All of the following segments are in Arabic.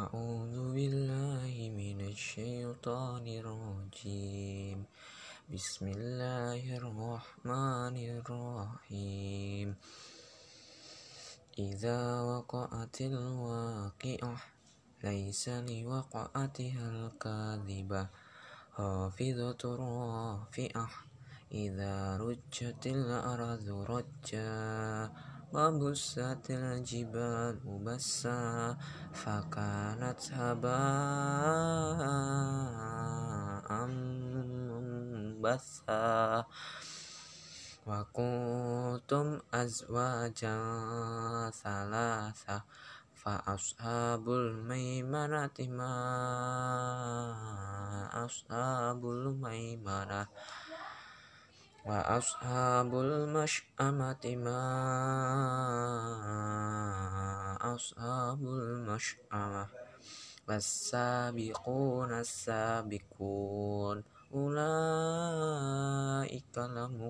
أعوذ بالله من الشيطان الرجيم. بسم الله الرحمن الرحيم. إذا وقعت الواقعة ليس لوقعتها الكاذبة. خافضة رافعة إذا رجت الأرض رجا. وبست الجبال بسا فكانت هباء منبثا وكنتم أزواجا ثلاثة فأصحاب الميمنة ما أصحاب الميمنة وأصحاب المشأمة ما أصحاب المشأمة والسابقون السابقون أولئك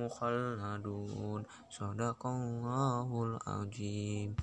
مخلدون صدق الله العظيم